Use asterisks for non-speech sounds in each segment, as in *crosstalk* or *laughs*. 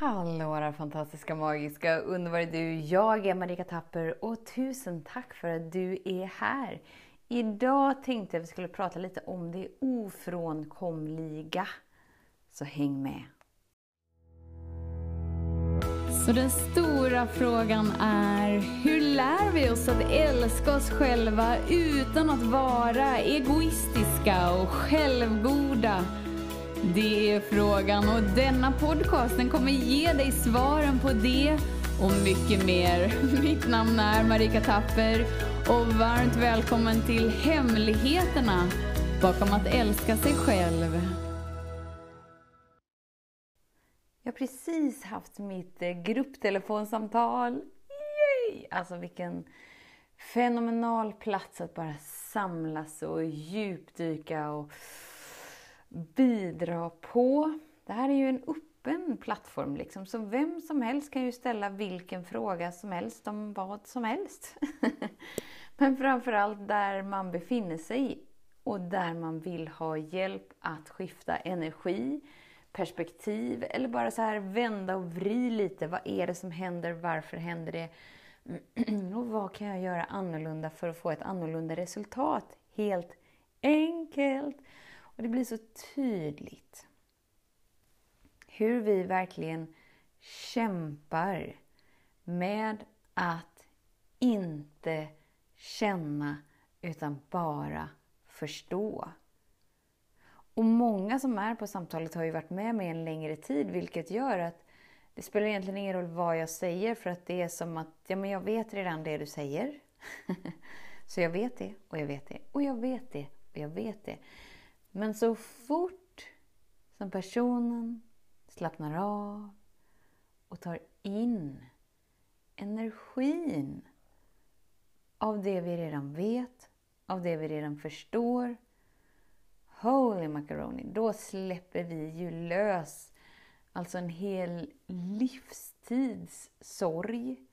Hallå där fantastiska, magiska, underbara du! Jag är Marika Tapper och tusen tack för att du är här! Idag tänkte jag att vi skulle prata lite om det ofrånkomliga. Så häng med! Så den stora frågan är, hur lär vi oss att älska oss själva utan att vara egoistiska och självgoda? Det är frågan och denna podcast den kommer ge dig svaren på det och mycket mer. *laughs* Mitt namn är Marika Tapper och varmt välkommen till Hemligheterna bakom att älska sig själv. Jag har precis haft mitt eh, grupptelefonsamtal. Yay! Alltså vilken fenomenal plats att bara samlas och djupdyka och bidra på. Det här är ju en öppen plattform liksom, så vem som helst kan ju ställa vilken fråga som helst om vad som helst. *laughs* Men framförallt där man befinner sig och där man vill ha hjälp att skifta energi, perspektiv eller bara så här vända och vri lite. Vad är det som händer? Varför händer det? *clears throat* Och vad kan jag göra annorlunda för att få ett annorlunda resultat? Helt enkelt. Och det blir så tydligt hur vi verkligen kämpar med att inte känna utan bara förstå. Och många som är på samtalet har ju varit med mig en längre tid vilket gör att det spelar egentligen ingen roll vad jag säger för att det är som att ja, men jag vet redan det du säger. *laughs* så jag vet det och jag vet det och jag vet det och jag vet det. Men så fort som personen slappnar av och tar in energin av det vi redan vet, av det vi redan förstår. Holy macaroni, då släpper vi ju lös alltså en hel livstids sorg,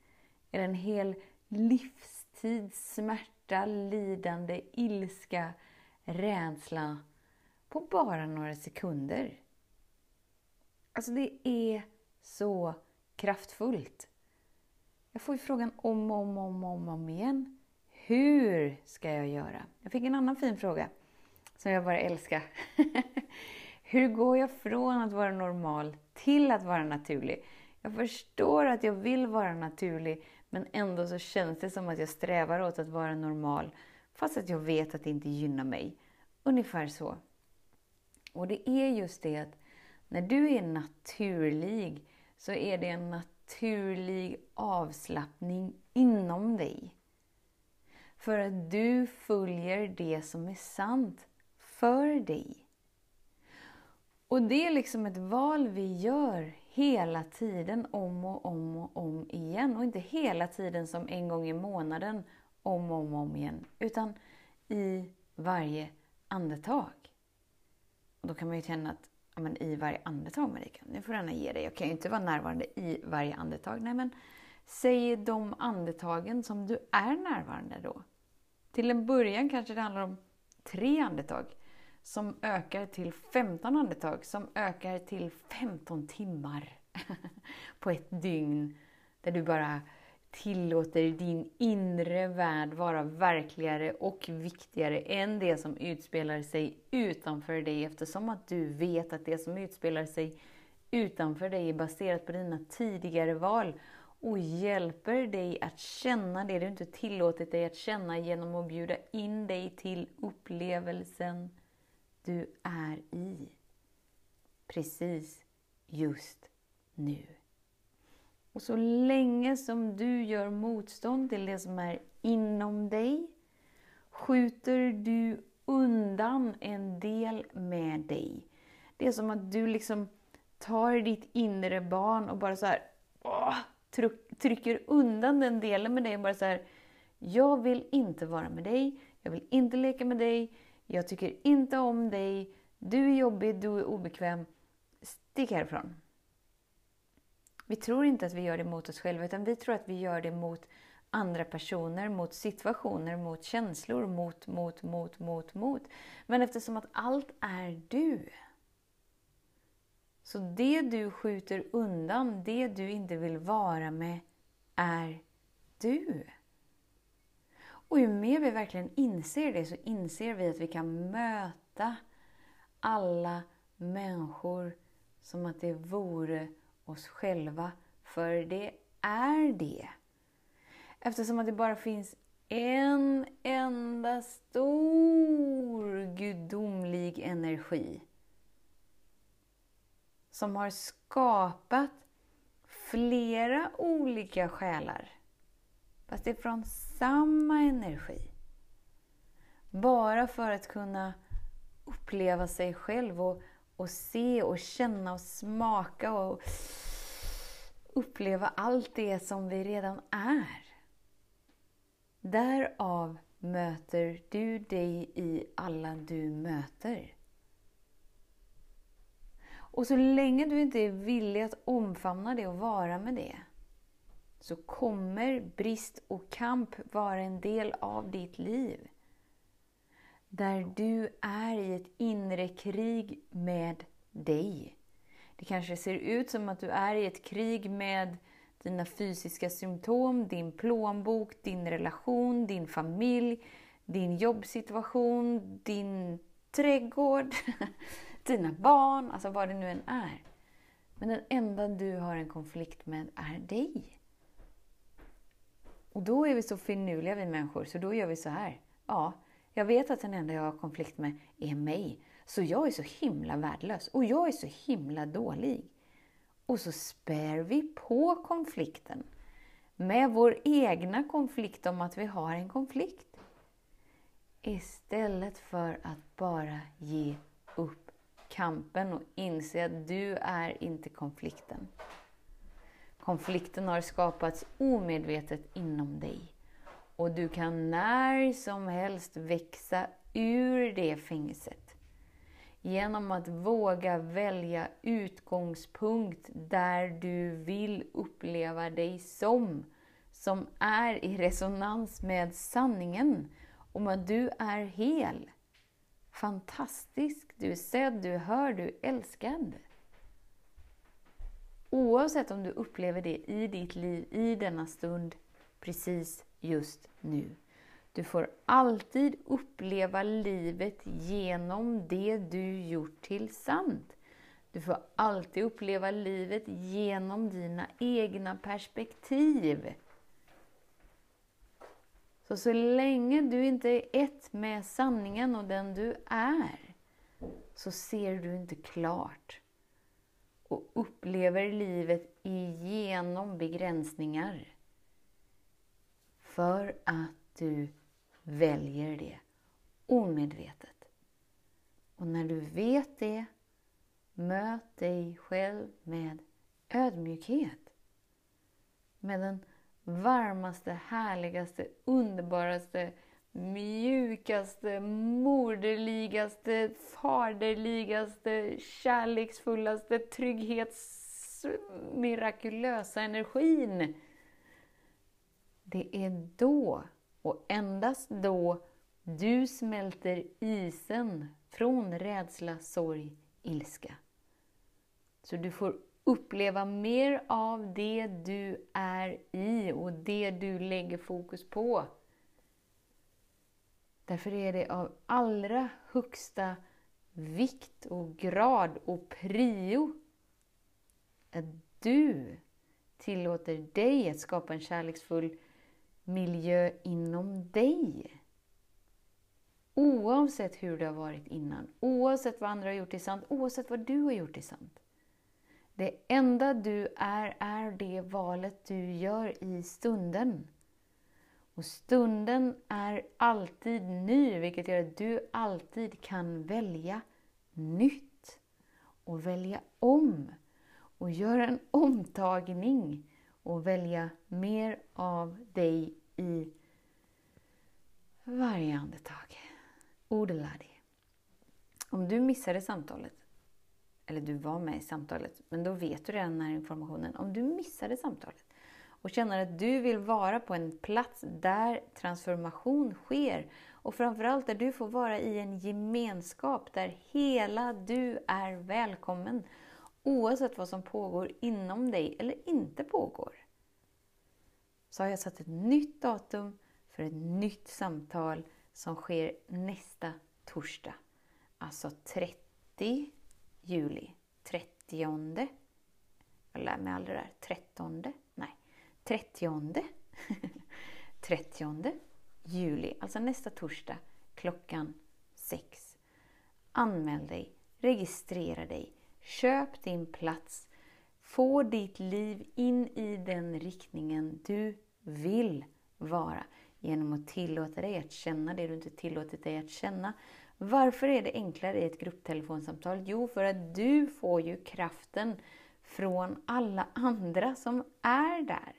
eller en hel livstids smärta, lidande, ilska, rädsla på bara några sekunder. Alltså det är så kraftfullt. Jag får ju frågan om och om, om, om, om igen. Hur ska jag göra? Jag fick en annan fin fråga som jag bara älskar. *laughs* Hur går jag från att vara normal till att vara naturlig? Jag förstår att jag vill vara naturlig men ändå så känns det som att jag strävar åt att vara normal fast att jag vet att det inte gynnar mig. Ungefär så. Och det är just det att när du är naturlig så är det en naturlig avslappning inom dig. För att du följer det som är sant för dig. Och det är liksom ett val vi gör hela tiden, om och om och om igen. Och inte hela tiden som en gång i månaden, om och om, om igen. Utan i varje andetag. Och då kan man ju känna att men i varje andetag, Marika, nu får du gärna ge dig. Jag kan ju inte vara närvarande i varje andetag. Nej, men säg de andetagen som du är närvarande då. Till en början kanske det handlar om tre andetag som ökar till 15 andetag, som ökar till 15 timmar *laughs* på ett dygn. Där du bara tillåter din inre värld vara verkligare och viktigare än det som utspelar sig utanför dig eftersom att du vet att det som utspelar sig utanför dig är baserat på dina tidigare val och hjälper dig att känna det du inte tillåtit dig att känna genom att bjuda in dig till upplevelsen du är i. Precis just nu. Och så länge som du gör motstånd till det som är inom dig skjuter du undan en del med dig. Det är som att du liksom tar ditt inre barn och bara så här, åh, trycker undan den delen med dig och bara så här, jag vill inte vara med dig, jag vill inte leka med dig, jag tycker inte om dig, du är jobbig, du är obekväm, stick härifrån. Vi tror inte att vi gör det mot oss själva, utan vi tror att vi gör det mot andra personer, mot situationer, mot känslor, mot, mot, mot, mot, mot. Men eftersom att allt är du, Så det du skjuter undan, det du inte vill vara med, är du. Och ju mer vi verkligen inser det så inser vi att vi kan möta alla människor som att det vore oss själva. För det är det. Eftersom att det bara finns en enda stor gudomlig energi som har skapat flera olika själar. Fast det är från samma energi. Bara för att kunna uppleva sig själv och, och se och känna och smaka och uppleva allt det som vi redan är. Därav möter du dig i alla du möter. Och så länge du inte är villig att omfamna det och vara med det, så kommer brist och kamp vara en del av ditt liv. Där du är i ett inre krig med dig. Det kanske ser ut som att du är i ett krig med dina fysiska symptom, din plånbok, din relation, din familj, din jobbsituation, din trädgård, *laughs* dina barn, alltså vad det nu än är. Men den enda du har en konflikt med är dig. Och då är vi så finurliga vi människor, så då gör vi så här. Ja, jag vet att den enda jag har konflikt med är mig. Så jag är så himla värdelös och jag är så himla dålig. Och så spär vi på konflikten med vår egna konflikt om att vi har en konflikt. Istället för att bara ge upp kampen och inse att du är inte konflikten. Konflikten har skapats omedvetet inom dig. Och du kan när som helst växa ur det fängelset. Genom att våga välja utgångspunkt där du vill uppleva dig som. Som är i resonans med sanningen om att du är hel. Fantastisk, du är sedd, du är hörd, du är älskad. Oavsett om du upplever det i ditt liv, i denna stund, precis just nu. Du får alltid uppleva livet genom det du gjort till sant. Du får alltid uppleva livet genom dina egna perspektiv. Så så länge du inte är ett med sanningen och den du är, så ser du inte klart och upplever livet igenom begränsningar. För att du väljer det omedvetet. Och när du vet det, möt dig själv med ödmjukhet. Med den varmaste, härligaste, underbaraste, mjukaste, moderligaste, faderligaste, kärleksfullaste, trygghets mirakulösa energin. Det är då, och endast då, du smälter isen från rädsla, sorg, ilska. Så du får uppleva mer av det du är i och det du lägger fokus på. Därför är det av allra högsta vikt och grad och prio att du tillåter dig att skapa en kärleksfull miljö inom dig. Oavsett hur det har varit innan, oavsett vad andra har gjort i sant, oavsett vad du har gjort i sant. Det enda du är, är det valet du gör i stunden. Och stunden är alltid ny, vilket gör att du alltid kan välja nytt och välja om och göra en omtagning och välja mer av dig i varje andetag. Odeladi. Om du missade samtalet, eller du var med i samtalet, men då vet du redan den här informationen. Om du missade samtalet och känner att du vill vara på en plats där transformation sker och framförallt där du får vara i en gemenskap där hela du är välkommen oavsett vad som pågår inom dig eller inte pågår, så har jag satt ett nytt datum för ett nytt samtal som sker nästa torsdag. Alltså 30 juli. 30. Jag lär mig aldrig det där. 13. Nej, 30. 30 *laughs* juli, alltså nästa torsdag klockan 6. Anmäl dig, registrera dig, köp din plats, få ditt liv in i den riktningen du vill vara genom att tillåta dig att känna det du inte tillåtit dig att känna. Varför är det enklare i ett grupptelefonsamtal? Jo, för att du får ju kraften från alla andra som är där.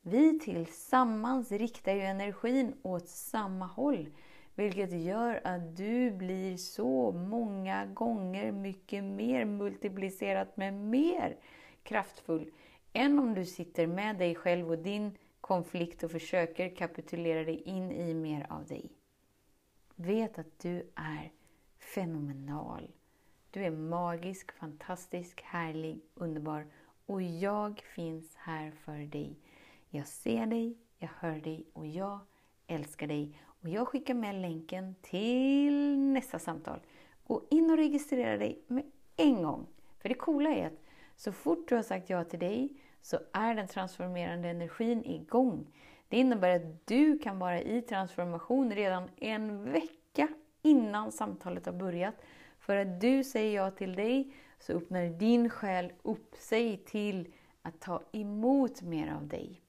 Vi tillsammans riktar ju energin åt samma håll. Vilket gör att du blir så många gånger mycket mer multiplicerat med mer kraftfull än om du sitter med dig själv och din konflikt och försöker kapitulera dig in i mer av dig. Vet att du är fenomenal. Du är magisk, fantastisk, härlig, underbar och jag finns här för dig. Jag ser dig, jag hör dig och jag älskar dig. Och jag skickar med länken till nästa samtal. Gå in och registrera dig med en gång. För det coola är att så fort du har sagt ja till dig så är den transformerande energin igång. Det innebär att du kan vara i transformation redan en vecka innan samtalet har börjat. För att du säger ja till dig så öppnar din själ upp sig till att ta emot mer av dig.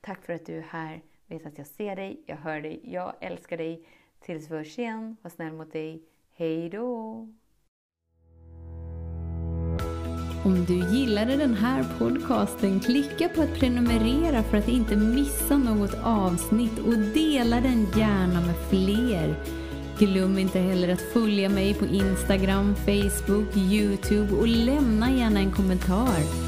Tack för att du är här. Vet att jag ser dig, jag hör dig, jag älskar dig. Tills vi hörs igen, var snäll mot dig. Hej då! Om du gillade den här podcasten, klicka på att prenumerera för att inte missa något avsnitt och dela den gärna med fler. Glöm inte heller att följa mig på Instagram, Facebook, Youtube och lämna gärna en kommentar.